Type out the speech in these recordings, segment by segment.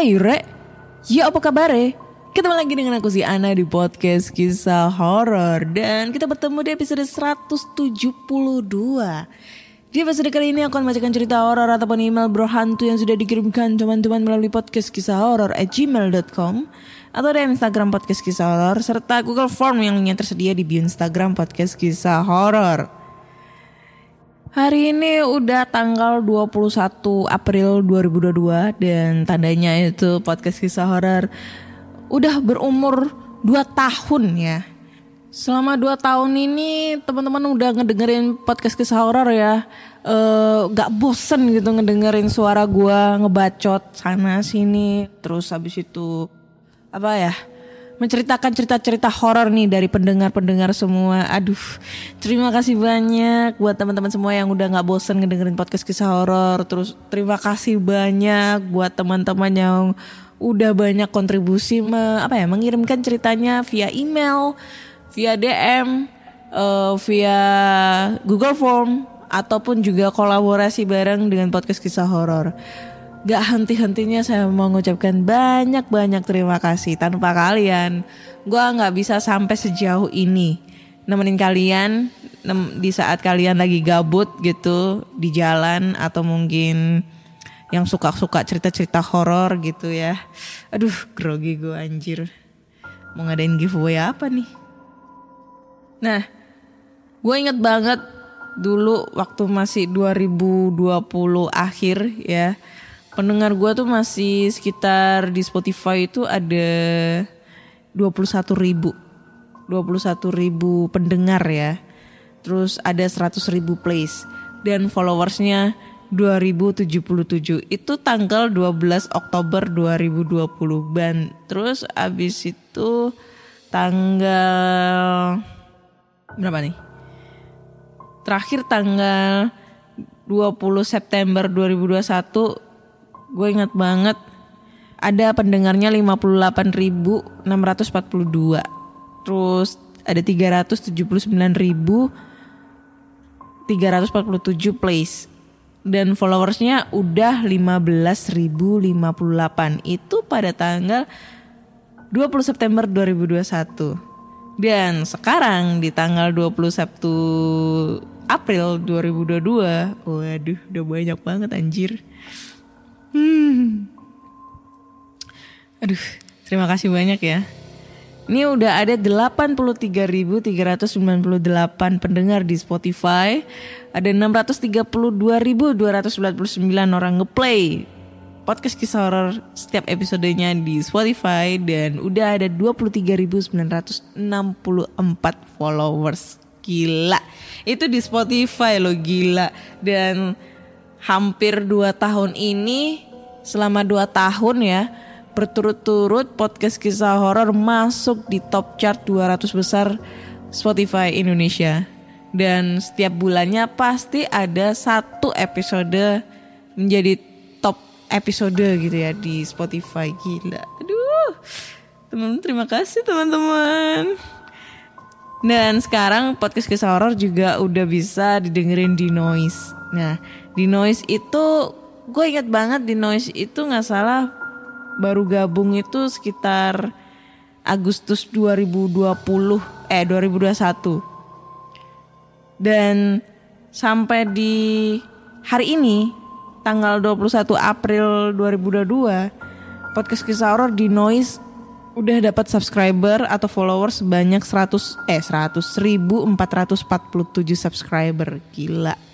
Hai Re, ya apa kabar Ketemu lagi dengan aku si Ana di podcast kisah horor dan kita bertemu di episode 172. Di episode kali ini aku akan membacakan cerita horor ataupun email berhantu yang sudah dikirimkan teman-teman melalui podcast kisah horor at gmail.com atau di Instagram podcast kisah horor serta Google Form yang tersedia di bio Instagram podcast kisah horor. Hari ini udah tanggal 21 April 2022 dan tandanya itu podcast kisah horor udah berumur 2 tahun ya. Selama 2 tahun ini teman-teman udah ngedengerin podcast kisah horor ya. Eh gak bosen gitu ngedengerin suara gua ngebacot sana sini terus habis itu apa ya? Menceritakan cerita-cerita horor nih dari pendengar-pendengar semua. Aduh, terima kasih banyak buat teman-teman semua yang udah nggak bosen ngedengerin podcast kisah horor. Terus terima kasih banyak buat teman-teman yang udah banyak kontribusi me, apa ya mengirimkan ceritanya via email, via DM, eh, via Google Form ataupun juga kolaborasi bareng dengan podcast kisah horor. Gak henti-hentinya saya mengucapkan banyak-banyak terima kasih. Tanpa kalian, gua nggak bisa sampai sejauh ini. Nemenin kalian nem- di saat kalian lagi gabut gitu di jalan atau mungkin yang suka-suka cerita-cerita horor gitu ya. Aduh, grogi gue anjir. Mau ngadain giveaway apa nih? Nah, gue inget banget dulu waktu masih 2020 akhir ya pendengar gue tuh masih sekitar di Spotify itu ada 21 ribu. 21 ribu pendengar ya. Terus ada 100 ribu plays. Dan followersnya 2077 itu tanggal 12 Oktober 2020 ban terus abis itu tanggal berapa nih? Terakhir tanggal 20 September 2021 gue ingat banget ada pendengarnya 58.642 terus ada 379.347 plays. Dan followersnya udah 15.058 itu pada tanggal 20 September 2021 dan sekarang di tanggal 21 April 2022 waduh udah banyak banget anjir Hmm. Aduh, terima kasih banyak ya. Ini udah ada 83.398 pendengar di Spotify. Ada 632.299 orang ngeplay podcast kisah horor setiap episodenya di Spotify dan udah ada 23.964 followers. Gila. Itu di Spotify loh gila. Dan hampir 2 tahun ini selama 2 tahun ya berturut-turut podcast kisah horor masuk di top chart 200 besar Spotify Indonesia. Dan setiap bulannya pasti ada satu episode menjadi top episode gitu ya di Spotify. Gila. Aduh. Teman-teman terima kasih teman-teman. Dan sekarang podcast kisah horor juga udah bisa didengerin di Noise. Nah, di Noise itu gue inget banget di Noise itu nggak salah baru gabung itu sekitar Agustus 2020 eh 2021. Dan sampai di hari ini tanggal 21 April 2022 podcast kisah horor di Noise udah dapat subscriber atau followers sebanyak 100 eh 100 1447 subscriber. Gila.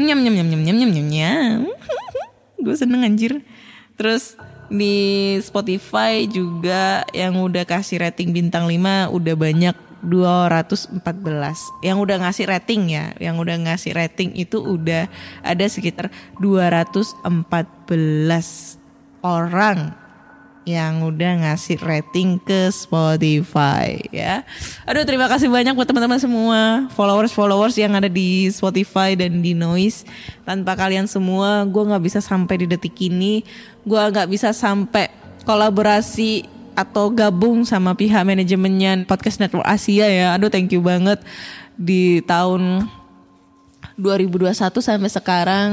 Nyam nyam nyam nyam nyam nyam nyam nyam. Gue seneng anjir. Terus di Spotify juga yang udah kasih rating bintang 5 udah banyak 214 yang udah ngasih rating ya yang udah ngasih rating itu udah ada sekitar 214 orang yang udah ngasih rating ke Spotify ya. Aduh terima kasih banyak buat teman-teman semua followers-followers yang ada di Spotify dan di Noise. Tanpa kalian semua gue nggak bisa sampai di detik ini. Gue nggak bisa sampai kolaborasi atau gabung sama pihak manajemennya Podcast Network Asia ya. Aduh thank you banget di tahun 2021 sampai sekarang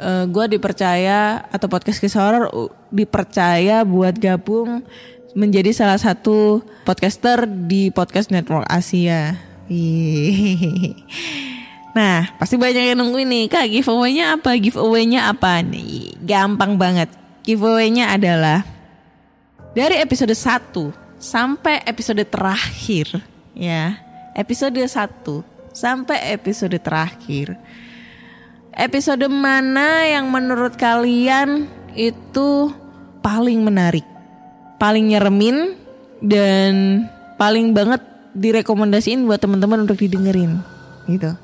uh, gue dipercaya atau podcast kisah horor dipercaya buat gabung menjadi salah satu podcaster di podcast network Asia. Nah, pasti banyak yang nungguin nih, Kak, giveaway-nya apa? Giveaway-nya apa nih? Gampang banget. Giveaway-nya adalah dari episode 1 sampai episode terakhir, ya. Episode 1 sampai episode terakhir episode mana yang menurut kalian itu paling menarik, paling nyeremin dan paling banget direkomendasiin buat teman-teman untuk didengerin gitu.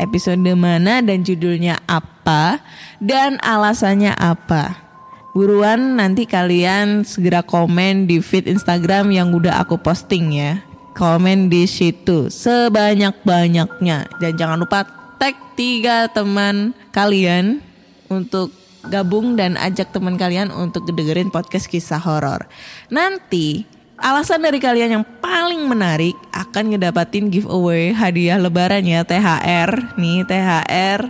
Episode mana dan judulnya apa dan alasannya apa. Buruan nanti kalian segera komen di feed Instagram yang udah aku posting ya. Komen di situ sebanyak-banyaknya dan jangan lupa tag tiga teman kalian untuk gabung dan ajak teman kalian untuk dengerin podcast kisah horor. Nanti alasan dari kalian yang paling menarik akan ngedapatin giveaway hadiah lebaran ya THR nih THR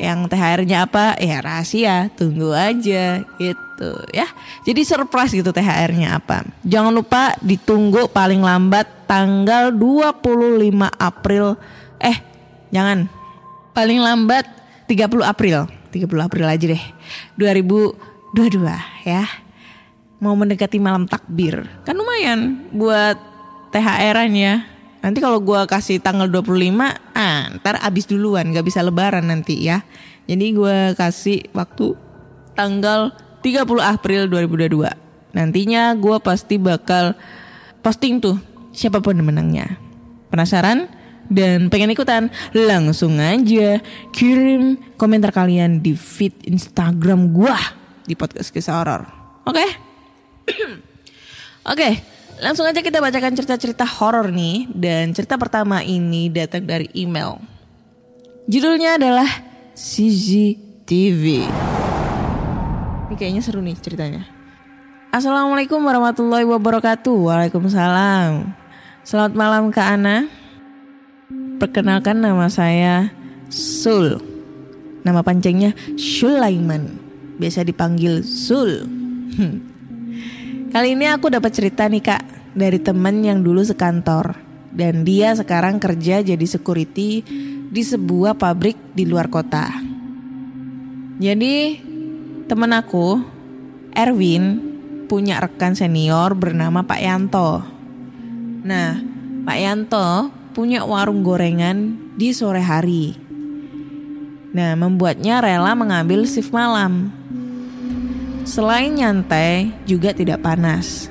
yang THR-nya apa? Ya rahasia. Tunggu aja gitu ya. Jadi surprise gitu THR-nya apa. Jangan lupa ditunggu paling lambat tanggal 25 April. Eh jangan paling lambat 30 April. 30 April aja deh. 2022 ya. Mau mendekati malam takbir. Kan lumayan buat THR-an ya. Nanti kalau gua kasih tanggal 25 ah ntar abis duluan gak bisa lebaran nanti ya. Jadi gua kasih waktu tanggal 30 April 2022 nantinya gua pasti bakal posting tuh siapa pun menangnya. Penasaran dan pengen ikutan, langsung aja kirim komentar kalian di feed Instagram gua di podcast kisah horor. Oke? Oke, langsung aja kita bacakan cerita-cerita horor nih dan cerita pertama ini datang dari email. Judulnya adalah CCTV. Ini kayaknya seru nih ceritanya. Assalamualaikum warahmatullahi wabarakatuh. Waalaikumsalam. Selamat malam Kak Ana. Perkenalkan nama saya Sul. Nama panjangnya Sulaiman. Biasa dipanggil Sul. Hmm. Kali ini aku dapat cerita nih kak dari temen yang dulu sekantor dan dia sekarang kerja jadi security di sebuah pabrik di luar kota. Jadi temen aku Erwin punya rekan senior bernama Pak Yanto. Nah, Pak Yanto punya warung gorengan di sore hari. Nah, membuatnya rela mengambil shift malam. Selain nyantai, juga tidak panas.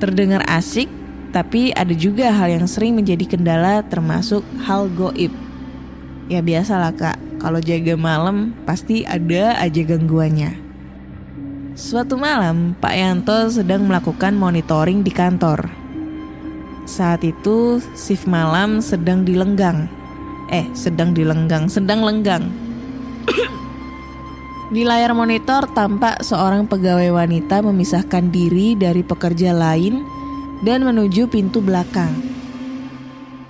Terdengar asik, tapi ada juga hal yang sering menjadi kendala termasuk hal goib. Ya biasalah kak, kalau jaga malam pasti ada aja gangguannya. Suatu malam, Pak Yanto sedang melakukan monitoring di kantor. Saat itu shift malam sedang dilenggang. Eh, sedang dilenggang, sedang lenggang. Di layar monitor tampak seorang pegawai wanita memisahkan diri dari pekerja lain dan menuju pintu belakang.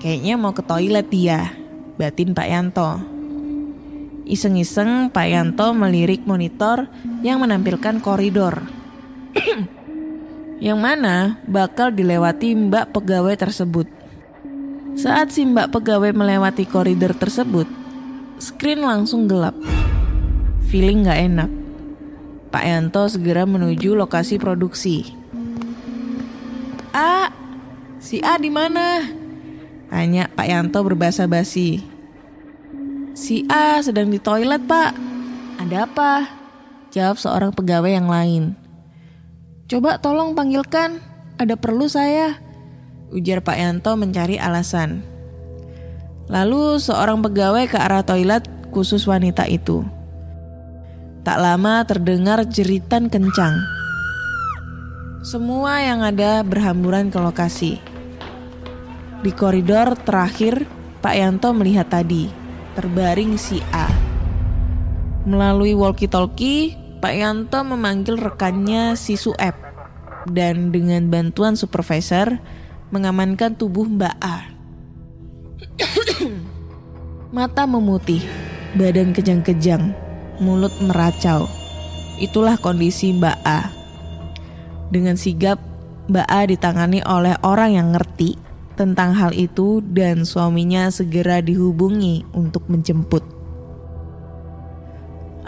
Kayaknya mau ke toilet dia, batin Pak Yanto. Iseng-iseng Pak Yanto melirik monitor yang menampilkan koridor. yang mana bakal dilewati mbak pegawai tersebut. Saat si mbak pegawai melewati koridor tersebut, screen langsung gelap. Feeling gak enak. Pak Yanto segera menuju lokasi produksi. A, si A di mana? Tanya Pak Yanto berbahasa basi. Si A sedang di toilet, Pak. Ada apa? Jawab seorang pegawai yang lain. Coba tolong panggilkan, ada perlu saya. Ujar Pak Yanto mencari alasan. Lalu seorang pegawai ke arah toilet khusus wanita itu. Tak lama terdengar jeritan kencang. Semua yang ada berhamburan ke lokasi. Di koridor terakhir, Pak Yanto melihat tadi, terbaring si A. Melalui walkie-talkie, Pak Yanto memanggil rekannya si Sueb dan dengan bantuan supervisor mengamankan tubuh Mbak A. Mata memutih, badan kejang-kejang, mulut meracau. Itulah kondisi Mbak A. Dengan sigap, Mbak A ditangani oleh orang yang ngerti tentang hal itu dan suaminya segera dihubungi untuk menjemput.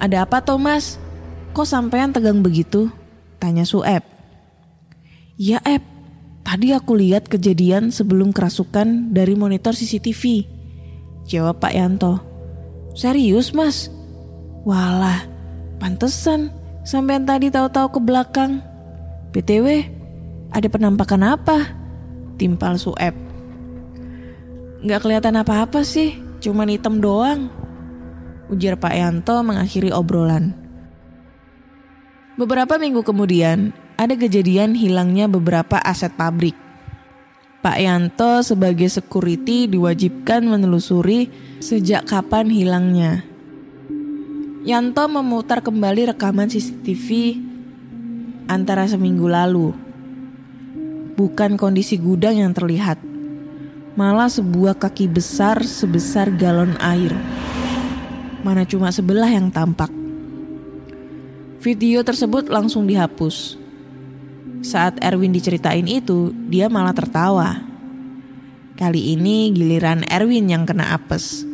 Ada apa Thomas? Kok sampean tegang begitu? Tanya Sueb. Ya Eb, tadi aku lihat kejadian sebelum kerasukan dari monitor CCTV. Jawab Pak Yanto. Serius mas? Walah, pantesan sampean tadi tahu-tahu ke belakang. BTW, ada penampakan apa? Timpal Sueb. Nggak kelihatan apa-apa sih, cuman hitam doang. Ujar Pak Yanto mengakhiri obrolan. Beberapa minggu kemudian, ada kejadian hilangnya beberapa aset pabrik. Pak Yanto sebagai security diwajibkan menelusuri sejak kapan hilangnya. Yanto memutar kembali rekaman CCTV antara seminggu lalu. Bukan kondisi gudang yang terlihat, malah sebuah kaki besar sebesar galon air. Mana cuma sebelah yang tampak. Video tersebut langsung dihapus. Saat Erwin diceritain itu, dia malah tertawa. Kali ini giliran Erwin yang kena apes.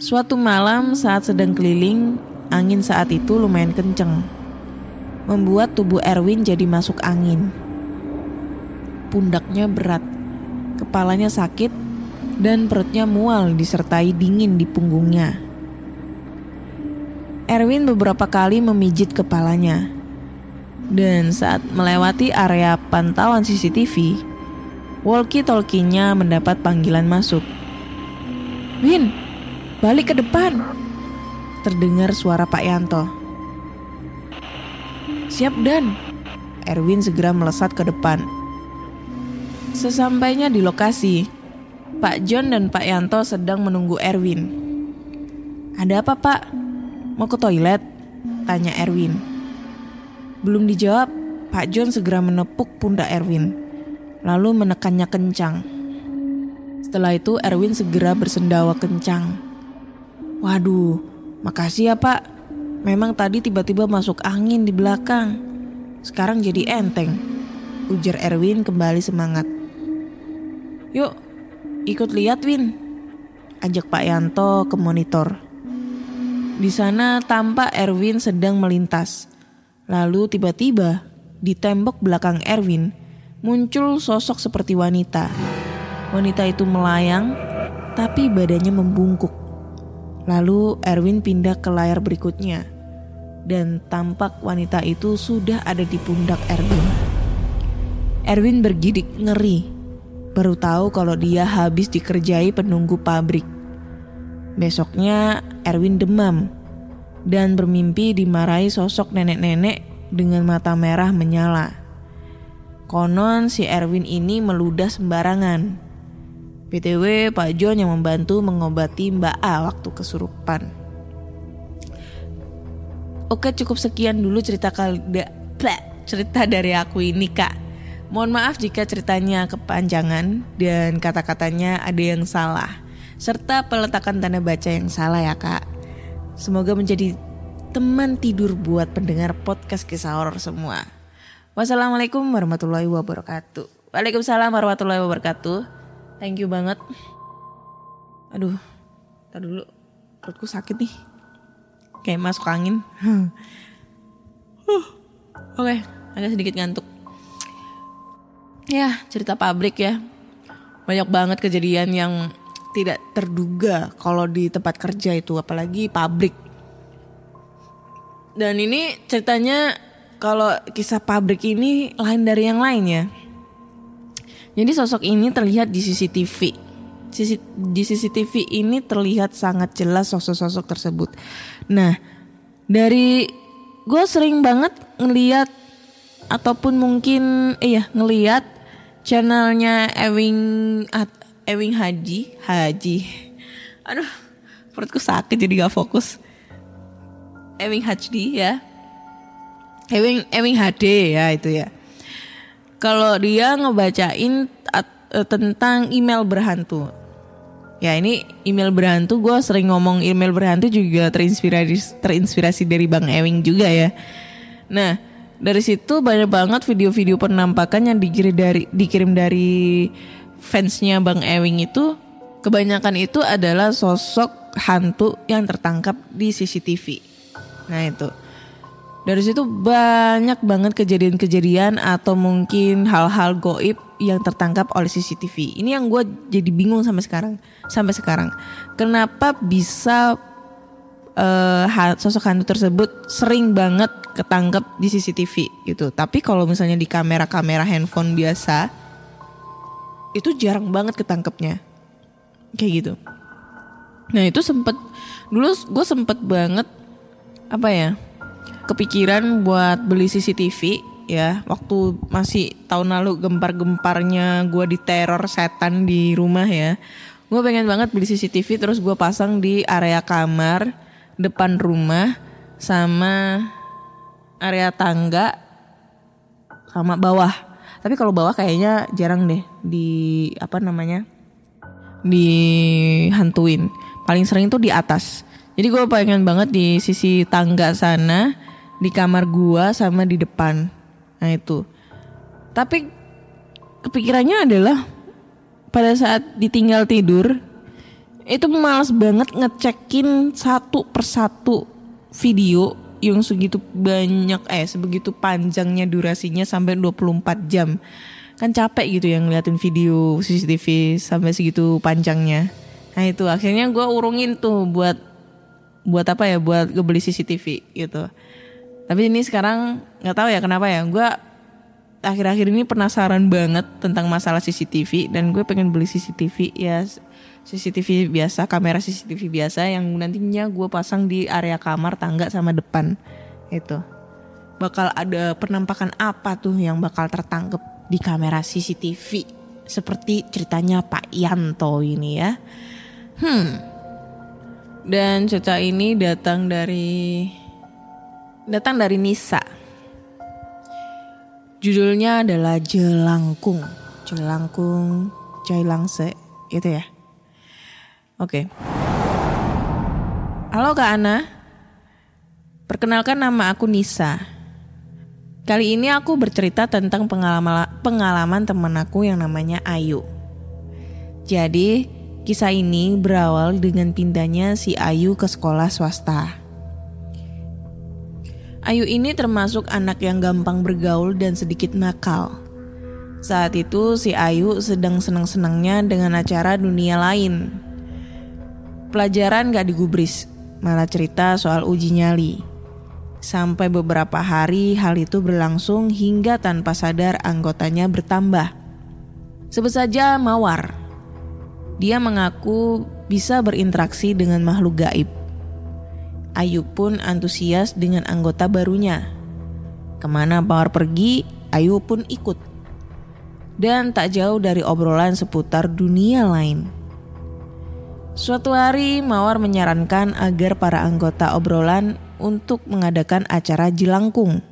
Suatu malam saat sedang keliling, angin saat itu lumayan kenceng. Membuat tubuh Erwin jadi masuk angin. Pundaknya berat, kepalanya sakit, dan perutnya mual disertai dingin di punggungnya. Erwin beberapa kali memijit kepalanya. Dan saat melewati area pantauan CCTV, walkie-talkie-nya mendapat panggilan masuk. Win, balik ke depan. Terdengar suara Pak Yanto. Siap Dan. Erwin segera melesat ke depan. Sesampainya di lokasi, Pak John dan Pak Yanto sedang menunggu Erwin. Ada apa Pak? Mau ke toilet? Tanya Erwin. Belum dijawab, Pak John segera menepuk pundak Erwin, lalu menekannya kencang. Setelah itu Erwin segera bersendawa kencang. Waduh, makasih ya pak. Memang tadi tiba-tiba masuk angin di belakang. Sekarang jadi enteng. Ujar Erwin kembali semangat. Yuk, ikut lihat Win. Ajak Pak Yanto ke monitor. Di sana tampak Erwin sedang melintas. Lalu tiba-tiba di tembok belakang Erwin muncul sosok seperti wanita. Wanita itu melayang tapi badannya membungkuk. Lalu Erwin pindah ke layar berikutnya dan tampak wanita itu sudah ada di pundak Erwin. Erwin bergidik ngeri. Baru tahu kalau dia habis dikerjai penunggu pabrik. Besoknya Erwin demam dan bermimpi dimarahi sosok nenek-nenek dengan mata merah menyala. Konon si Erwin ini meludah sembarangan. BTW Pak John yang membantu mengobati Mbak A waktu kesurupan. Oke cukup sekian dulu cerita kali cerita dari aku ini kak. Mohon maaf jika ceritanya kepanjangan dan kata-katanya ada yang salah serta peletakan tanda baca yang salah ya kak. Semoga menjadi teman tidur buat pendengar podcast kisah horor semua. Wassalamualaikum warahmatullahi wabarakatuh. Waalaikumsalam warahmatullahi wabarakatuh. Thank you banget. Aduh, tar dulu perutku sakit nih. Kayak masuk angin. huh. Oke, okay, agak sedikit ngantuk. ya cerita pabrik ya banyak banget kejadian yang tidak terduga kalau di tempat kerja itu apalagi pabrik. Dan ini ceritanya kalau kisah pabrik ini lain dari yang lain ya. Jadi sosok ini terlihat di CCTV di CCTV ini terlihat sangat jelas sosok-sosok tersebut. Nah dari gue sering banget ngeliat ataupun mungkin iya ngeliat channelnya Ewing At- Ewing Haji Haji. Aduh perutku sakit jadi gak fokus. Ewing HD ya. Ewing Ewing HD ya itu ya. Kalau dia ngebacain eh, tentang email berhantu. Ya ini email berhantu gue sering ngomong email berhantu juga terinspirasi terinspirasi dari Bang Ewing juga ya. Nah dari situ banyak banget video-video penampakan yang dikirim dari dikirim dari fansnya Bang Ewing itu kebanyakan itu adalah sosok hantu yang tertangkap di CCTV. Nah itu dari situ banyak banget kejadian-kejadian atau mungkin hal-hal goib yang tertangkap oleh CCTV. Ini yang gue jadi bingung sampai sekarang. Sampai sekarang, kenapa bisa ha- sosok hantu tersebut sering banget ketangkep di CCTV gitu. Tapi kalau misalnya di kamera-kamera handphone biasa, itu jarang banget ketangkepnya. Kayak gitu. Nah itu sempet dulu gue sempet banget apa ya kepikiran buat beli CCTV ya waktu masih tahun lalu gempar-gemparnya gue diteror setan di rumah ya gue pengen banget beli CCTV terus gue pasang di area kamar depan rumah sama area tangga sama bawah tapi kalau bawah kayaknya jarang deh di apa namanya dihantuin. Paling sering tuh di atas. Jadi gue pengen banget di sisi tangga sana di kamar gua sama di depan. Nah itu. Tapi kepikirannya adalah pada saat ditinggal tidur itu males banget ngecekin satu persatu video yang segitu banyak eh sebegitu panjangnya durasinya sampai 24 jam. Kan capek gitu yang ngeliatin video CCTV sampai segitu panjangnya. Nah itu akhirnya gue urungin tuh buat buat apa ya buat gue beli CCTV gitu. Tapi ini sekarang nggak tahu ya kenapa ya gue akhir-akhir ini penasaran banget tentang masalah CCTV dan gue pengen beli CCTV ya CCTV biasa kamera CCTV biasa yang nantinya gue pasang di area kamar tangga sama depan itu bakal ada penampakan apa tuh yang bakal tertangkap di kamera CCTV? Seperti ceritanya Pak Yanto ini ya. Hmm. Dan cerita ini datang dari datang dari Nisa. Judulnya adalah Jelangkung. Jelangkung, Jailangse, itu ya. Oke. Halo Kak Ana. Perkenalkan nama aku Nisa. Kali ini aku bercerita tentang pengalaman pengalaman teman aku yang namanya Ayu. Jadi, kisah ini berawal dengan pindahnya si Ayu ke sekolah swasta. Ayu ini termasuk anak yang gampang bergaul dan sedikit nakal. Saat itu si Ayu sedang senang-senangnya dengan acara dunia lain. Pelajaran gak digubris, malah cerita soal uji nyali. Sampai beberapa hari hal itu berlangsung hingga tanpa sadar anggotanya bertambah. Sebut saja Mawar. Dia mengaku bisa berinteraksi dengan makhluk gaib. Ayu pun antusias dengan anggota barunya. Ke mana Mawar pergi, Ayu pun ikut. Dan tak jauh dari obrolan seputar dunia lain. Suatu hari Mawar menyarankan agar para anggota obrolan untuk mengadakan acara jelangkung.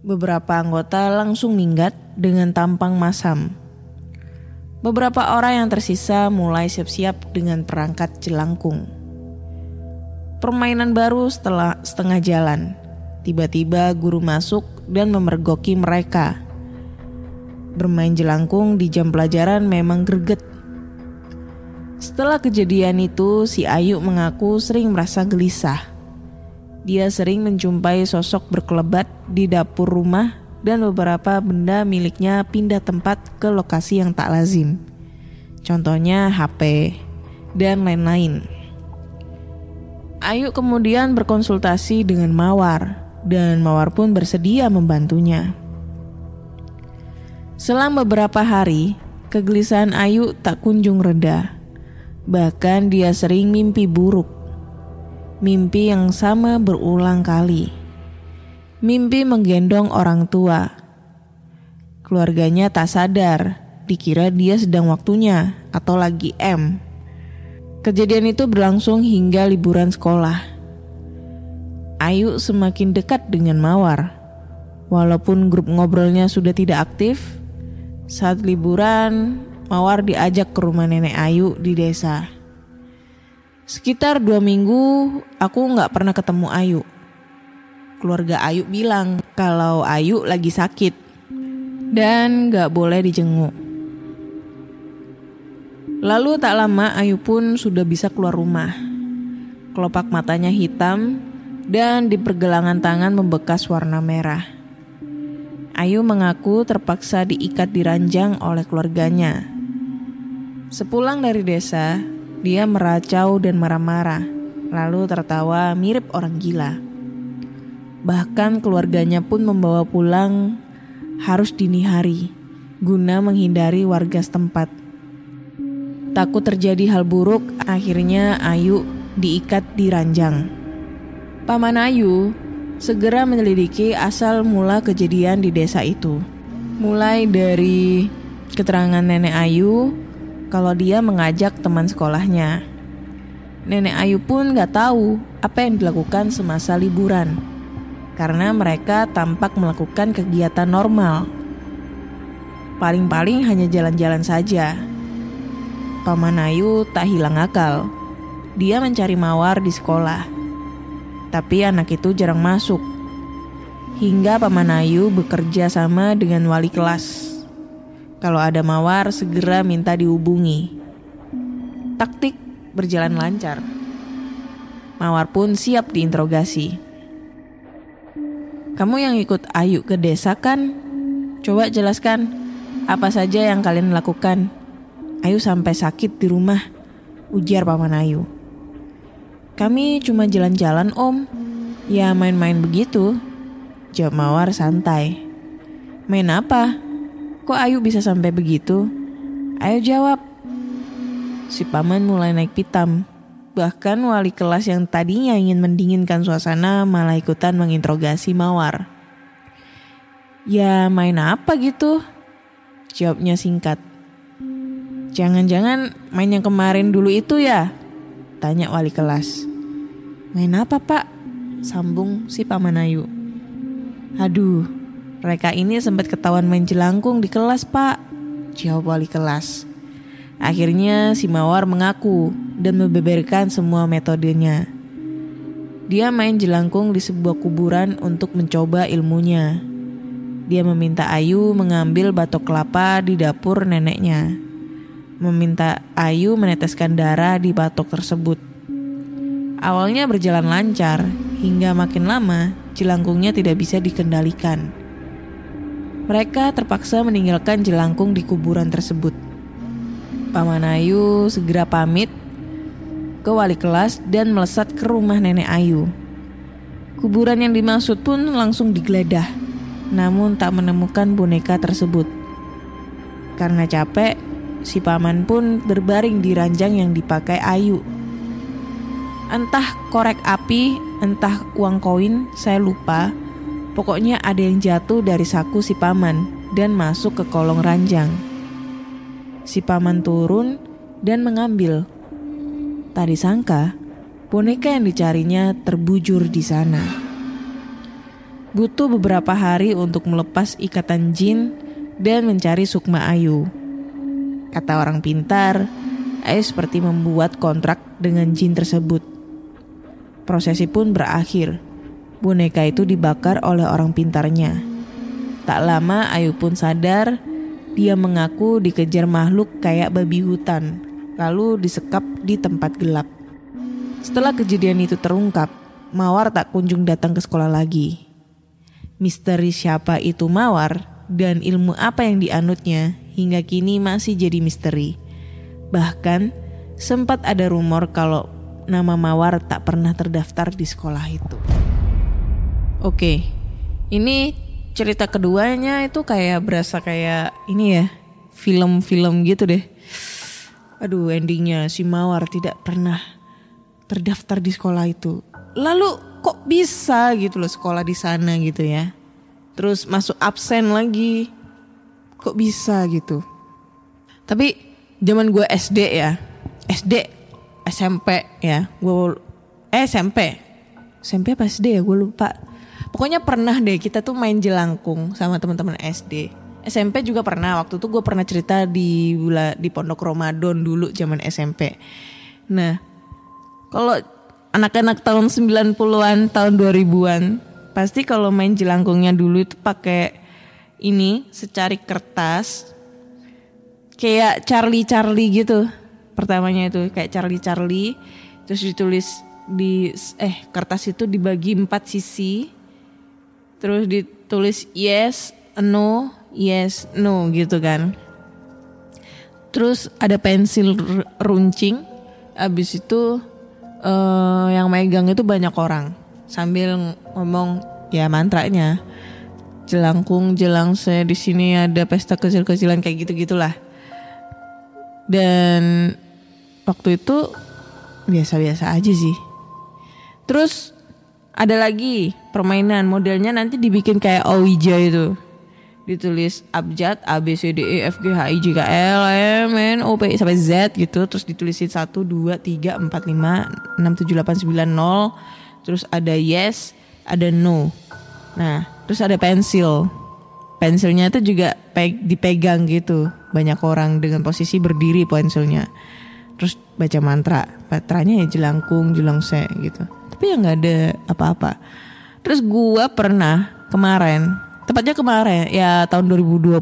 Beberapa anggota langsung minggat dengan tampang masam. Beberapa orang yang tersisa mulai siap-siap dengan perangkat jelangkung permainan baru setelah setengah jalan. Tiba-tiba guru masuk dan memergoki mereka. Bermain jelangkung di jam pelajaran memang greget. Setelah kejadian itu, si Ayu mengaku sering merasa gelisah. Dia sering menjumpai sosok berkelebat di dapur rumah dan beberapa benda miliknya pindah tempat ke lokasi yang tak lazim. Contohnya HP dan lain-lain. Ayu kemudian berkonsultasi dengan Mawar dan Mawar pun bersedia membantunya. Selang beberapa hari, kegelisahan Ayu tak kunjung reda. Bahkan dia sering mimpi buruk. Mimpi yang sama berulang kali. Mimpi menggendong orang tua. Keluarganya tak sadar, dikira dia sedang waktunya atau lagi M. Kejadian itu berlangsung hingga liburan sekolah. Ayu semakin dekat dengan Mawar. Walaupun grup ngobrolnya sudah tidak aktif, saat liburan Mawar diajak ke rumah nenek Ayu di desa. Sekitar dua minggu aku nggak pernah ketemu Ayu keluarga Ayu bilang kalau Ayu lagi sakit dan gak boleh dijenguk. Lalu tak lama Ayu pun sudah bisa keluar rumah. Kelopak matanya hitam dan di pergelangan tangan membekas warna merah. Ayu mengaku terpaksa diikat di ranjang oleh keluarganya. Sepulang dari desa, dia meracau dan marah-marah, lalu tertawa mirip orang gila. Bahkan keluarganya pun membawa pulang harus dini hari guna menghindari warga setempat. Takut terjadi hal buruk, akhirnya Ayu diikat di ranjang. Paman Ayu segera menyelidiki asal mula kejadian di desa itu. Mulai dari keterangan nenek Ayu kalau dia mengajak teman sekolahnya. Nenek Ayu pun gak tahu apa yang dilakukan semasa liburan karena mereka tampak melakukan kegiatan normal. Paling-paling hanya jalan-jalan saja. Paman Ayu tak hilang akal. Dia mencari mawar di sekolah. Tapi anak itu jarang masuk. Hingga Paman Ayu bekerja sama dengan wali kelas. Kalau ada mawar segera minta dihubungi. Taktik berjalan lancar. Mawar pun siap diinterogasi. Kamu yang ikut Ayu ke desa kan? Coba jelaskan apa saja yang kalian lakukan. Ayu sampai sakit di rumah, ujar paman Ayu. Kami cuma jalan-jalan om, ya main-main begitu. Jawab Mawar santai. Main apa? Kok Ayu bisa sampai begitu? Ayo jawab. Si paman mulai naik pitam. Bahkan wali kelas yang tadinya ingin mendinginkan suasana malah ikutan menginterogasi Mawar. Ya main apa gitu? Jawabnya singkat. Jangan-jangan main yang kemarin dulu itu ya? Tanya wali kelas. Main apa pak? Sambung si Paman Ayu. Aduh, mereka ini sempat ketahuan main jelangkung di kelas pak. Jawab wali kelas. Akhirnya si Mawar mengaku dan membeberkan semua metodenya. Dia main jelangkung di sebuah kuburan untuk mencoba ilmunya. Dia meminta Ayu mengambil batok kelapa di dapur neneknya. Meminta Ayu meneteskan darah di batok tersebut. Awalnya berjalan lancar, hingga makin lama jelangkungnya tidak bisa dikendalikan. Mereka terpaksa meninggalkan jelangkung di kuburan tersebut. Paman Ayu segera pamit ke wali kelas dan melesat ke rumah nenek Ayu. Kuburan yang dimaksud pun langsung digeledah, namun tak menemukan boneka tersebut. Karena capek, si paman pun berbaring di ranjang yang dipakai Ayu. Entah korek api, entah uang koin, saya lupa. Pokoknya ada yang jatuh dari saku si paman dan masuk ke kolong ranjang. Si paman turun dan mengambil. Tak disangka, boneka yang dicarinya terbujur di sana. Butuh beberapa hari untuk melepas ikatan jin dan mencari Sukma Ayu. Kata orang pintar, Ayu seperti membuat kontrak dengan jin tersebut. Prosesi pun berakhir. Boneka itu dibakar oleh orang pintarnya. Tak lama Ayu pun sadar dia mengaku dikejar makhluk kayak babi hutan, lalu disekap di tempat gelap. Setelah kejadian itu terungkap, Mawar tak kunjung datang ke sekolah lagi. Misteri siapa itu Mawar dan ilmu apa yang dianutnya hingga kini masih jadi misteri. Bahkan sempat ada rumor kalau nama Mawar tak pernah terdaftar di sekolah itu. Oke, ini cerita keduanya itu kayak berasa kayak ini ya, film-film gitu deh. Aduh, endingnya si Mawar tidak pernah terdaftar di sekolah itu. Lalu kok bisa gitu loh sekolah di sana gitu ya. Terus masuk absen lagi. Kok bisa gitu. Tapi zaman gue SD ya. SD, SMP ya. Gue eh SMP. SMP apa SD ya gue lupa. Pokoknya pernah deh kita tuh main jelangkung sama teman-teman SD. SMP juga pernah. Waktu itu gue pernah cerita di di Pondok Ramadan dulu zaman SMP. Nah, kalau anak-anak tahun 90-an, tahun 2000-an, pasti kalau main jelangkungnya dulu itu pakai ini secari kertas kayak Charlie Charlie gitu. Pertamanya itu kayak Charlie Charlie terus ditulis di eh kertas itu dibagi empat sisi. Terus ditulis yes, no, yes, no gitu kan. Terus ada pensil runcing. Abis itu uh, yang megang itu banyak orang sambil ngomong ya mantranya. Jelangkung, jelang saya di sini ada pesta kecil-kecilan kayak gitu gitulah. Dan waktu itu biasa-biasa aja sih. Terus ada lagi permainan modelnya nanti dibikin kayak Ouija itu. Ditulis abjad A B C D E F G H I J K L M N O P sampai Z gitu terus ditulisin 1 2 3 4 5 6 7 8 9 0 terus ada yes, ada no. Nah, terus ada pensil. Pensilnya itu juga pe dipegang gitu. Banyak orang dengan posisi berdiri pensilnya. Terus baca mantra. Mantranya ya jelangkung, jelangse gitu tapi ya nggak ada apa-apa. Terus gua pernah kemarin, tepatnya kemarin ya tahun 2020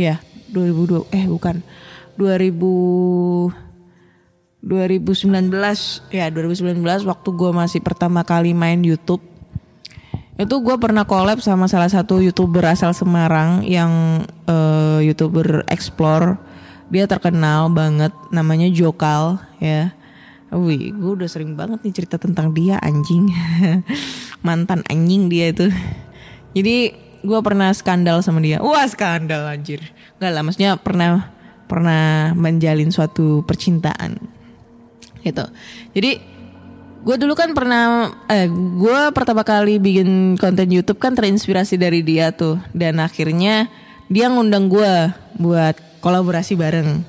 ya 2020 eh bukan. 2000 2019 ya 2019 waktu gue masih pertama kali main YouTube. Itu gue pernah collab sama salah satu youtuber asal Semarang yang uh, youtuber explore. Dia terkenal banget namanya Jokal ya Wih, gue udah sering banget nih cerita tentang dia anjing, mantan anjing dia itu. Jadi gue pernah skandal sama dia. Wah skandal anjir. Gak lah, maksudnya pernah pernah menjalin suatu percintaan gitu. Jadi gue dulu kan pernah, eh gue pertama kali bikin konten YouTube kan terinspirasi dari dia tuh. Dan akhirnya dia ngundang gue buat kolaborasi bareng.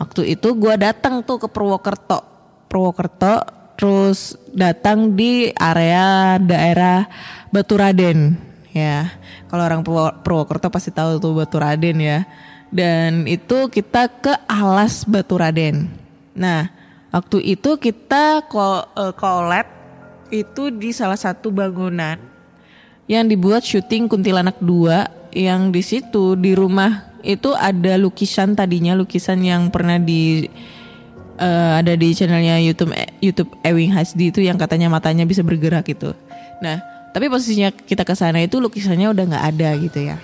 Waktu itu gue datang tuh ke Purwokerto Purwokerto terus datang di area daerah Baturaden ya. Kalau orang Purwokerto pasti tahu tuh Baturaden ya. Dan itu kita ke Alas Baturaden. Nah, waktu itu kita eh, collab itu di salah satu bangunan yang dibuat syuting Kuntilanak 2 yang di situ di rumah itu ada lukisan tadinya lukisan yang pernah di uh, ada di channelnya YouTube YouTube Ewing HD itu yang katanya matanya bisa bergerak gitu. Nah, tapi posisinya kita ke sana itu lukisannya udah nggak ada gitu ya.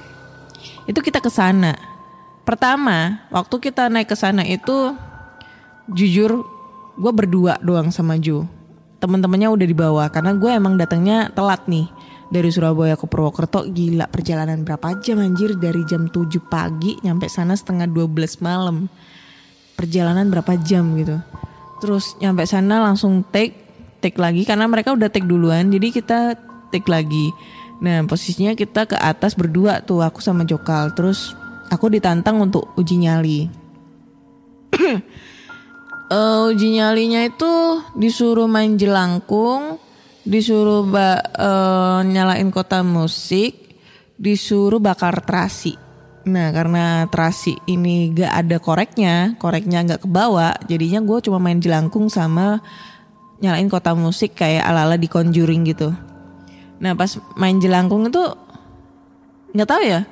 Itu kita ke sana. Pertama, waktu kita naik ke sana itu jujur gue berdua doang sama Ju. Temen-temennya udah dibawa karena gue emang datangnya telat nih dari Surabaya ke Purwokerto gila perjalanan berapa jam anjir dari jam 7 pagi nyampe sana setengah 12 malam perjalanan berapa jam gitu. Terus nyampe sana langsung take take lagi karena mereka udah take duluan jadi kita take lagi. Nah posisinya kita ke atas berdua tuh aku sama Jokal terus aku ditantang untuk uji nyali. uh, uji nyalinya itu disuruh main jelangkung, disuruh ba, uh, nyalain kota musik, disuruh bakar terasi. Nah karena terasi ini gak ada koreknya, koreknya gak kebawa, jadinya gue cuma main jelangkung sama nyalain kota musik kayak ala-ala di Conjuring gitu. Nah pas main jelangkung itu nggak tahu ya,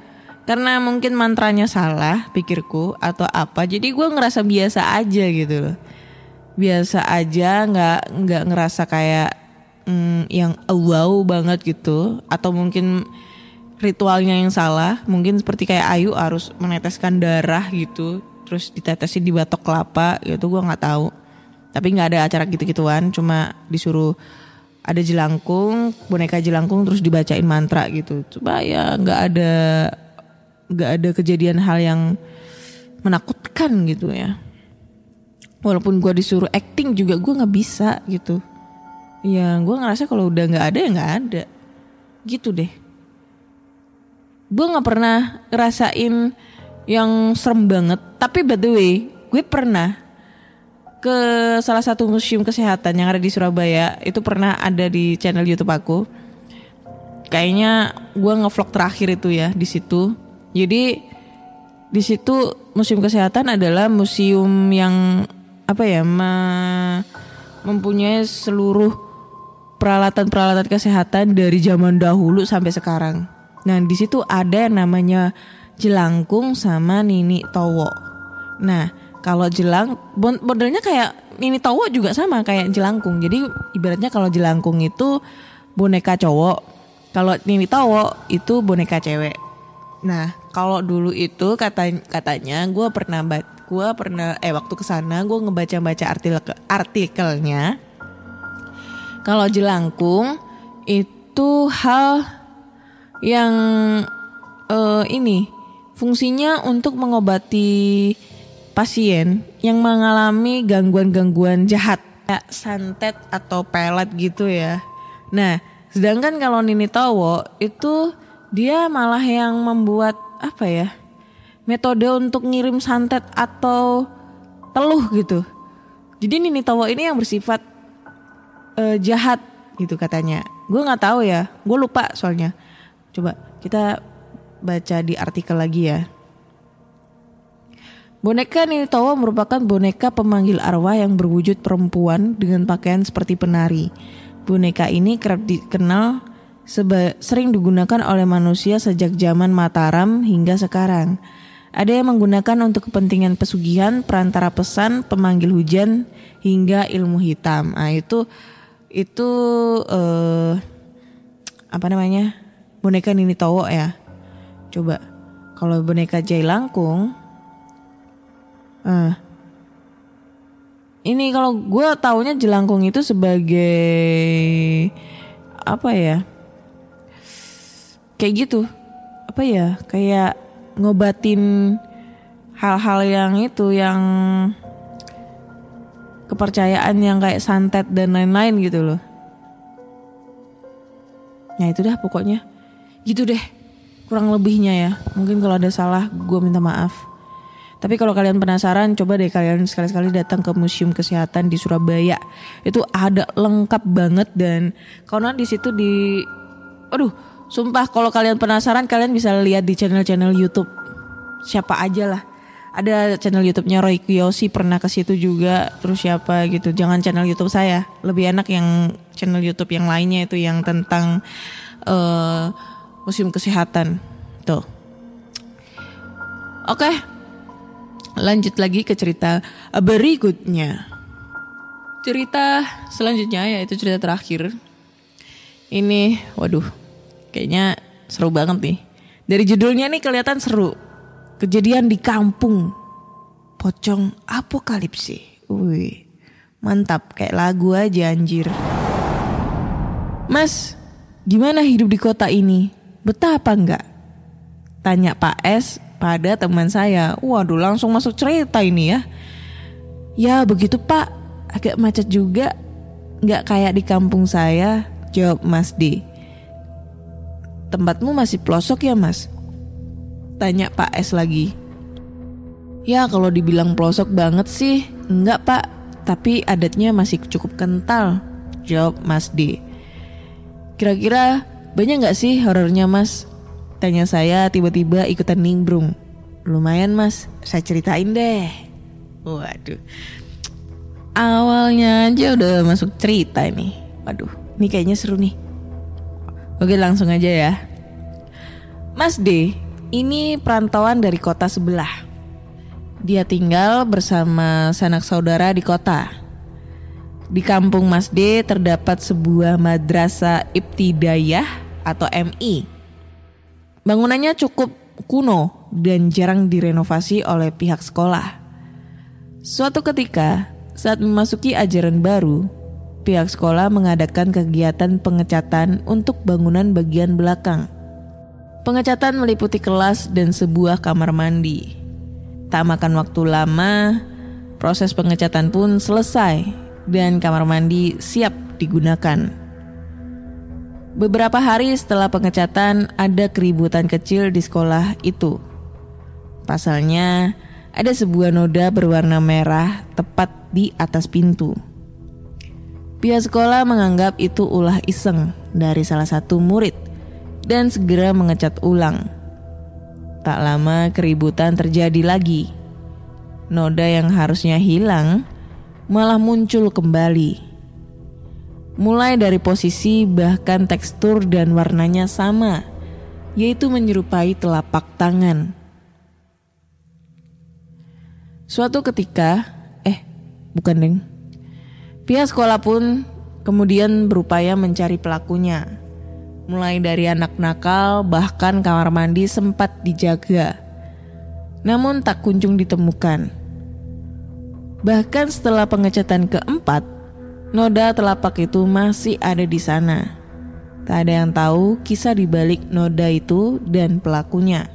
karena mungkin mantranya salah pikirku atau apa, jadi gue ngerasa biasa aja gitu loh. Biasa aja, nggak nggak ngerasa kayak mm, yang wow banget gitu atau mungkin ritualnya yang salah mungkin seperti kayak Ayu harus meneteskan darah gitu terus ditetesin di batok kelapa gitu gua nggak tahu. Tapi nggak ada acara gitu-gituan cuma disuruh ada jelangkung boneka jelangkung terus dibacain mantra gitu. Coba ya nggak ada nggak ada kejadian hal yang menakutkan gitu ya. Walaupun gua disuruh acting juga gua nggak bisa gitu. Ya gua ngerasa kalau udah nggak ada ya nggak ada. Gitu deh gue nggak pernah ngerasain yang serem banget. Tapi by the way gue pernah ke salah satu museum kesehatan yang ada di Surabaya. Itu pernah ada di channel YouTube aku. Kayaknya gue ngevlog terakhir itu ya di situ. Jadi di situ museum kesehatan adalah museum yang apa ya me- mempunyai seluruh peralatan-peralatan kesehatan dari zaman dahulu sampai sekarang. Nah, di situ ada yang namanya jelangkung sama nini towo. Nah, kalau jelang modelnya kayak nini towo juga sama kayak jelangkung. Jadi ibaratnya kalau jelangkung itu boneka cowok, kalau nini towo itu boneka cewek. Nah, kalau dulu itu kata katanya gue pernah gue pernah eh waktu ke sana gue ngebaca-baca artikel artikelnya kalau jelangkung itu hal yang eh, ini fungsinya untuk mengobati pasien yang mengalami gangguan-gangguan jahat kayak santet atau pelet gitu ya. Nah, sedangkan kalau Nini Towo itu dia malah yang membuat apa ya? Metode untuk ngirim santet atau teluh gitu. Jadi Nini Towo ini yang bersifat eh, jahat gitu katanya. Gue nggak tahu ya, gue lupa soalnya. Coba kita baca di artikel lagi ya. Boneka Nini Towo merupakan boneka pemanggil arwah yang berwujud perempuan dengan pakaian seperti penari. Boneka ini kerap dikenal seba- sering digunakan oleh manusia sejak zaman Mataram hingga sekarang. Ada yang menggunakan untuk kepentingan pesugihan, perantara pesan, pemanggil hujan, hingga ilmu hitam. Nah itu itu eh, apa namanya boneka Nini Towo ya. Coba kalau boneka Jai Langkung, eh, ini kalau gue taunya jelangkung itu sebagai apa ya? Kayak gitu, apa ya? Kayak ngobatin hal-hal yang itu yang kepercayaan yang kayak santet dan lain-lain gitu loh. Nah itu dah pokoknya gitu deh kurang lebihnya ya. Mungkin kalau ada salah gue minta maaf. Tapi kalau kalian penasaran coba deh kalian sekali-sekali datang ke Museum Kesehatan di Surabaya. Itu ada lengkap banget dan karena di situ di aduh sumpah kalau kalian penasaran kalian bisa lihat di channel-channel YouTube siapa aja lah. Ada channel YouTube-nya Roy Kiyoshi pernah ke situ juga. Terus siapa gitu. Jangan channel YouTube saya. Lebih enak yang channel YouTube yang lainnya itu yang tentang eh museum kesehatan. Tuh. Oke. Lanjut lagi ke cerita berikutnya. Cerita selanjutnya yaitu cerita terakhir. Ini waduh kayaknya seru banget nih. Dari judulnya nih kelihatan seru. Kejadian di kampung. Pocong apokalipsi. Wih. Mantap kayak lagu aja anjir. Mas, gimana hidup di kota ini? Betah apa enggak? Tanya Pak S pada teman saya. Waduh langsung masuk cerita ini ya. Ya begitu Pak, agak macet juga. Nggak kayak di kampung saya, jawab Mas D. Tempatmu masih pelosok ya mas? Tanya Pak S lagi. Ya kalau dibilang pelosok banget sih, enggak pak. Tapi adatnya masih cukup kental, jawab Mas D. Kira-kira banyak nggak sih horornya mas? Tanya saya tiba-tiba ikutan nimbrung. Lumayan mas, saya ceritain deh. Waduh. Awalnya aja udah masuk cerita nih. Waduh, ini kayaknya seru nih. Oke langsung aja ya. Mas D, ini perantauan dari kota sebelah. Dia tinggal bersama sanak saudara di kota. Di kampung Mas D terdapat sebuah madrasah ibtidayah atau MI. Bangunannya cukup kuno dan jarang direnovasi oleh pihak sekolah. Suatu ketika, saat memasuki ajaran baru, pihak sekolah mengadakan kegiatan pengecatan untuk bangunan bagian belakang. Pengecatan meliputi kelas dan sebuah kamar mandi. Tak makan waktu lama, proses pengecatan pun selesai dan kamar mandi siap digunakan. Beberapa hari setelah pengecatan, ada keributan kecil di sekolah itu. Pasalnya, ada sebuah noda berwarna merah tepat di atas pintu. Pihak sekolah menganggap itu ulah iseng dari salah satu murid dan segera mengecat ulang. Tak lama keributan terjadi lagi. Noda yang harusnya hilang malah muncul kembali. Mulai dari posisi bahkan tekstur dan warnanya sama, yaitu menyerupai telapak tangan. Suatu ketika, eh, bukan deng. Pihak sekolah pun kemudian berupaya mencari pelakunya. Mulai dari anak nakal, bahkan kamar mandi sempat dijaga. Namun tak kunjung ditemukan. Bahkan setelah pengecatan keempat, noda telapak itu masih ada di sana. Tak ada yang tahu kisah di balik noda itu dan pelakunya.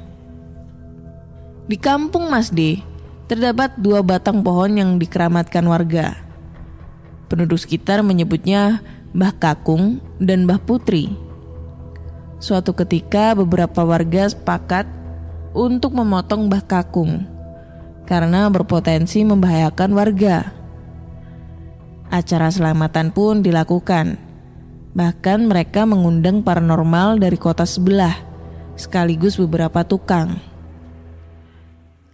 Di kampung Mas D, terdapat dua batang pohon yang dikeramatkan warga. Penduduk sekitar menyebutnya Mbah Kakung dan Mbah Putri. Suatu ketika beberapa warga sepakat untuk memotong Mbah Kakung karena berpotensi membahayakan warga. Acara selamatan pun dilakukan. Bahkan mereka mengundang paranormal dari kota sebelah, sekaligus beberapa tukang.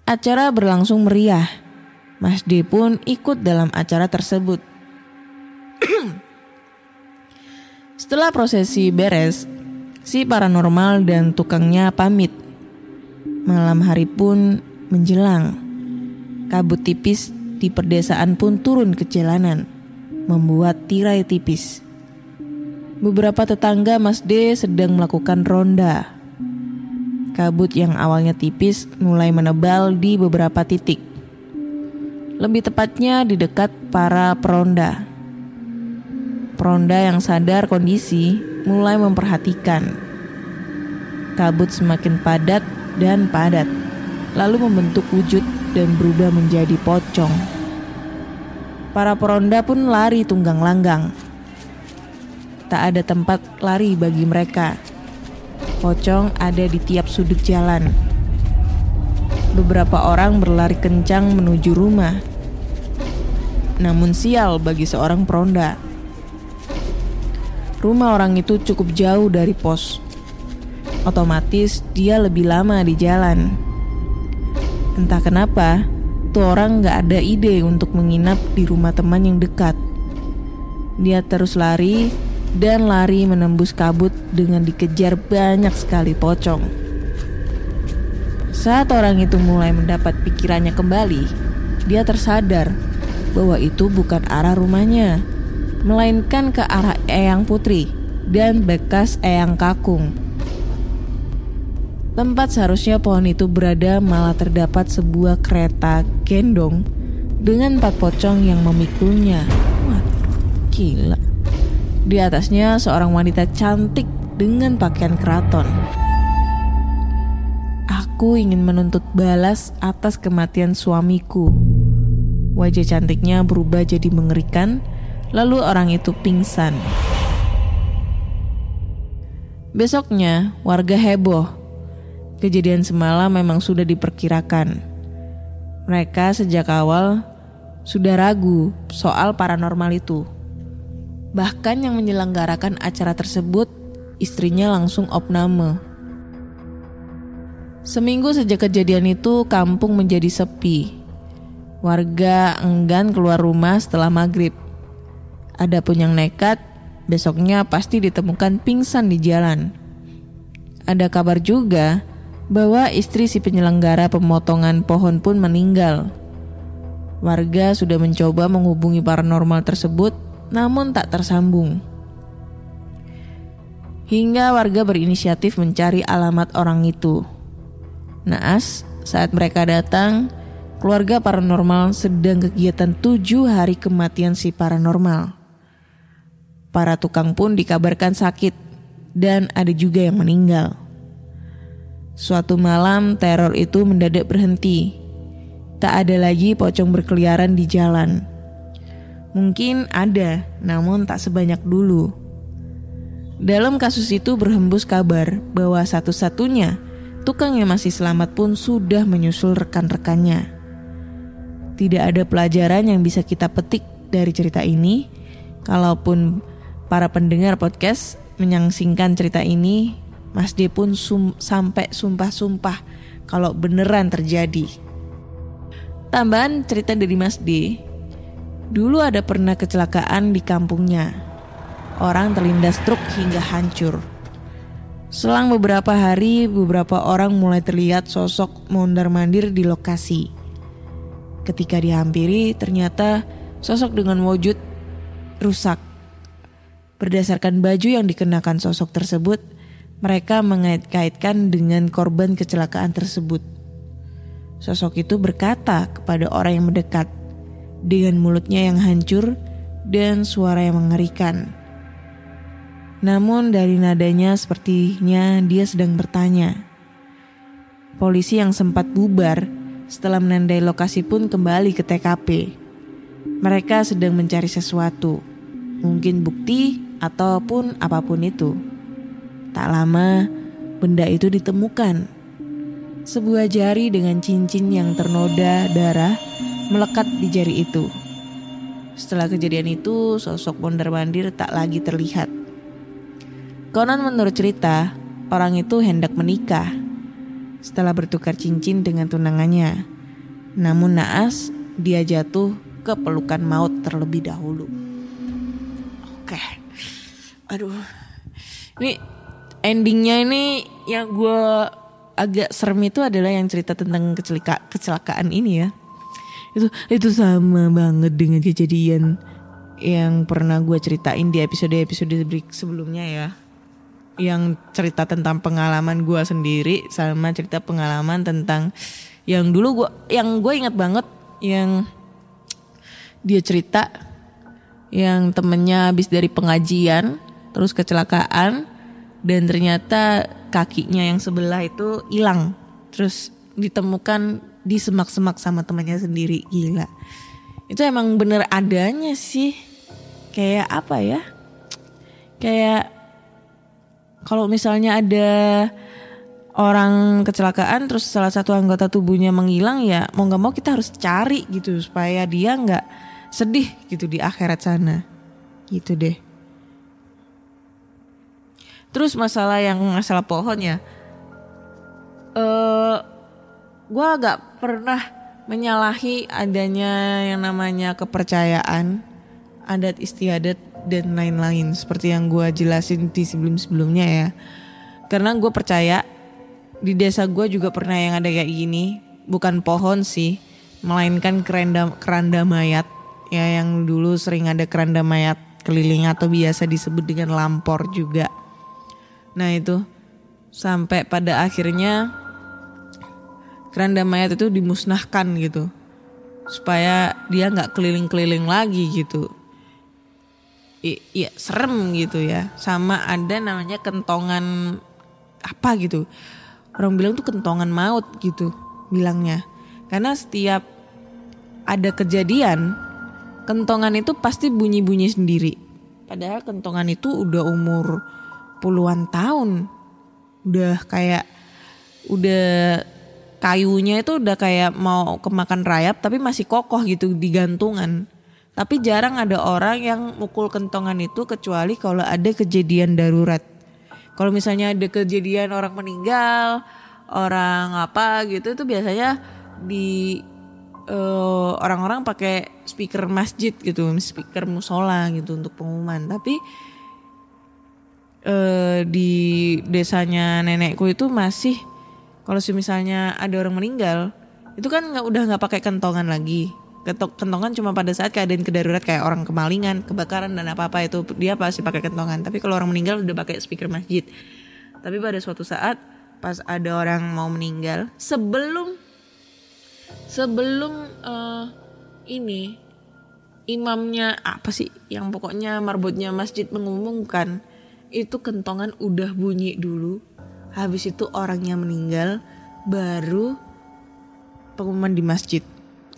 Acara berlangsung meriah. Mas D pun ikut dalam acara tersebut. Setelah prosesi beres, Si paranormal dan tukangnya pamit. Malam hari pun menjelang. Kabut tipis di perdesaan pun turun ke jalanan, membuat tirai tipis. Beberapa tetangga Mas D sedang melakukan ronda. Kabut yang awalnya tipis mulai menebal di beberapa titik. Lebih tepatnya di dekat para peronda. Peronda yang sadar kondisi mulai memperhatikan. Kabut semakin padat dan padat, lalu membentuk wujud dan berubah menjadi pocong. Para peronda pun lari tunggang langgang. Tak ada tempat lari bagi mereka. Pocong ada di tiap sudut jalan. Beberapa orang berlari kencang menuju rumah. Namun sial bagi seorang peronda Rumah orang itu cukup jauh dari pos. Otomatis dia lebih lama di jalan. Entah kenapa, tuh orang gak ada ide untuk menginap di rumah teman yang dekat. Dia terus lari dan lari menembus kabut dengan dikejar banyak sekali pocong. Saat orang itu mulai mendapat pikirannya kembali, dia tersadar bahwa itu bukan arah rumahnya melainkan ke arah Eyang Putri dan bekas Eyang Kakung. Tempat seharusnya pohon itu berada malah terdapat sebuah kereta gendong dengan empat pocong yang memikulnya. Waduh, gila. Di atasnya seorang wanita cantik dengan pakaian keraton. Aku ingin menuntut balas atas kematian suamiku. Wajah cantiknya berubah jadi mengerikan Lalu orang itu pingsan. Besoknya, warga heboh. Kejadian semalam memang sudah diperkirakan. Mereka sejak awal sudah ragu soal paranormal itu. Bahkan yang menyelenggarakan acara tersebut, istrinya langsung opname. Seminggu sejak kejadian itu, kampung menjadi sepi. Warga enggan keluar rumah setelah maghrib. Adapun yang nekat, besoknya pasti ditemukan pingsan di jalan. Ada kabar juga bahwa istri si penyelenggara pemotongan pohon pun meninggal. Warga sudah mencoba menghubungi paranormal tersebut, namun tak tersambung. Hingga warga berinisiatif mencari alamat orang itu. Naas, saat mereka datang, keluarga paranormal sedang kegiatan tujuh hari kematian si paranormal. Para tukang pun dikabarkan sakit dan ada juga yang meninggal. Suatu malam teror itu mendadak berhenti. Tak ada lagi pocong berkeliaran di jalan. Mungkin ada, namun tak sebanyak dulu. Dalam kasus itu berhembus kabar bahwa satu-satunya tukang yang masih selamat pun sudah menyusul rekan-rekannya. Tidak ada pelajaran yang bisa kita petik dari cerita ini, kalaupun para pendengar podcast menyangsingkan cerita ini, Mas D pun sum sampai sumpah-sumpah kalau beneran terjadi. Tambahan cerita dari Mas D, dulu ada pernah kecelakaan di kampungnya. Orang terlindas truk hingga hancur. Selang beberapa hari, beberapa orang mulai terlihat sosok mondar-mandir di lokasi. Ketika dihampiri, ternyata sosok dengan wujud rusak. Berdasarkan baju yang dikenakan sosok tersebut, mereka mengait-kaitkan dengan korban kecelakaan tersebut. Sosok itu berkata kepada orang yang mendekat dengan mulutnya yang hancur dan suara yang mengerikan. Namun dari nadanya sepertinya dia sedang bertanya. Polisi yang sempat bubar setelah menandai lokasi pun kembali ke TKP. Mereka sedang mencari sesuatu, mungkin bukti ataupun apa pun itu. Tak lama, benda itu ditemukan. Sebuah jari dengan cincin yang ternoda darah melekat di jari itu. Setelah kejadian itu, sosok mondar-mandir tak lagi terlihat. Konon menurut cerita, orang itu hendak menikah setelah bertukar cincin dengan tunangannya. Namun naas, dia jatuh ke pelukan maut terlebih dahulu. Oke, aduh, ini endingnya ini yang gue agak serem itu adalah yang cerita tentang kecelaka kecelakaan ini ya. Itu itu sama banget dengan kejadian yang pernah gue ceritain di episode-episode sebelumnya ya yang cerita tentang pengalaman gue sendiri sama cerita pengalaman tentang yang dulu gue yang gue ingat banget yang dia cerita yang temennya habis dari pengajian terus kecelakaan dan ternyata kakinya yang sebelah itu hilang. Terus ditemukan di semak-semak sama temannya sendiri gila. Itu emang bener adanya sih. Kayak apa ya? Kayak kalau misalnya ada orang kecelakaan terus salah satu anggota tubuhnya menghilang ya mau nggak mau kita harus cari gitu supaya dia nggak sedih gitu di akhirat sana. Gitu deh terus masalah yang masalah pohon ya eh uh, gue agak pernah menyalahi adanya yang namanya kepercayaan adat istiadat dan lain-lain seperti yang gue jelasin di sebelum-sebelumnya ya. Karena gue percaya di desa gue juga pernah yang ada kayak gini, bukan pohon sih, melainkan keranda keranda mayat ya yang dulu sering ada keranda mayat keliling atau biasa disebut dengan lampor juga. Nah itu. Sampai pada akhirnya keranda mayat itu dimusnahkan gitu. Supaya dia nggak keliling-keliling lagi gitu. Iya serem gitu ya. Sama ada namanya kentongan apa gitu. Orang bilang tuh kentongan maut gitu bilangnya. Karena setiap ada kejadian kentongan itu pasti bunyi-bunyi sendiri. Padahal kentongan itu udah umur puluhan tahun udah kayak udah kayunya itu udah kayak mau kemakan rayap tapi masih kokoh gitu di gantungan tapi jarang ada orang yang mukul kentongan itu kecuali kalau ada kejadian darurat. Kalau misalnya ada kejadian orang meninggal, orang apa gitu itu biasanya di uh, orang-orang pakai speaker masjid gitu, speaker musola gitu untuk pengumuman. Tapi uh, di desanya nenekku itu masih kalau misalnya ada orang meninggal, itu kan nggak udah nggak pakai kentongan lagi, Ketok, kentongan cuma pada saat keadaan kedarurat kayak orang kemalingan, kebakaran dan apa-apa itu dia pasti pakai kentongan. Tapi kalau orang meninggal udah pakai speaker masjid. Tapi pada suatu saat pas ada orang mau meninggal, sebelum sebelum eh, ini imamnya apa sih yang pokoknya marbotnya masjid mengumumkan itu kentongan udah bunyi dulu. Habis itu orangnya meninggal baru pengumuman di masjid.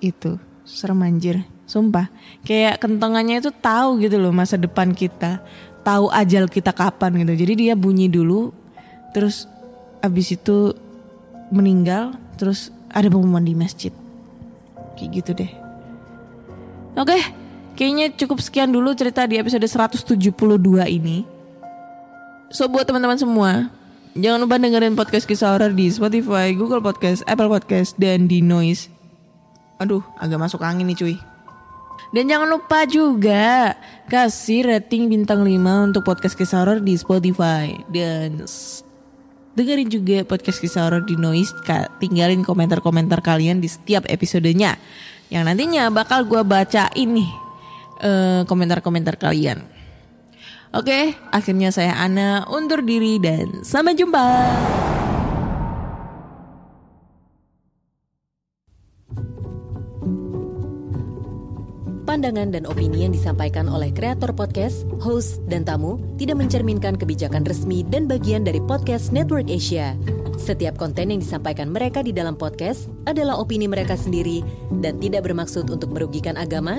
Itu serem anjir sumpah. Kayak kentongannya itu tahu gitu loh masa depan kita. Tahu ajal kita kapan gitu. Jadi dia bunyi dulu terus abis itu meninggal terus ada pengumuman di masjid. Kayak gitu deh. Oke kayaknya cukup sekian dulu cerita di episode 172 ini so buat teman-teman semua Jangan lupa dengerin podcast kisah horor di Spotify, Google Podcast, Apple Podcast, dan di Noise. Aduh, agak masuk angin nih cuy. Dan jangan lupa juga kasih rating bintang 5 untuk podcast kisah horor di Spotify. Dan dengerin juga podcast kisah horor di Noise. Tinggalin komentar-komentar kalian di setiap episodenya. Yang nantinya bakal gue bacain nih eh, komentar-komentar kalian. Oke, akhirnya saya Ana undur diri dan sampai jumpa. Pandangan dan opini yang disampaikan oleh kreator podcast, host, dan tamu tidak mencerminkan kebijakan resmi dan bagian dari podcast Network Asia. Setiap konten yang disampaikan mereka di dalam podcast adalah opini mereka sendiri dan tidak bermaksud untuk merugikan agama,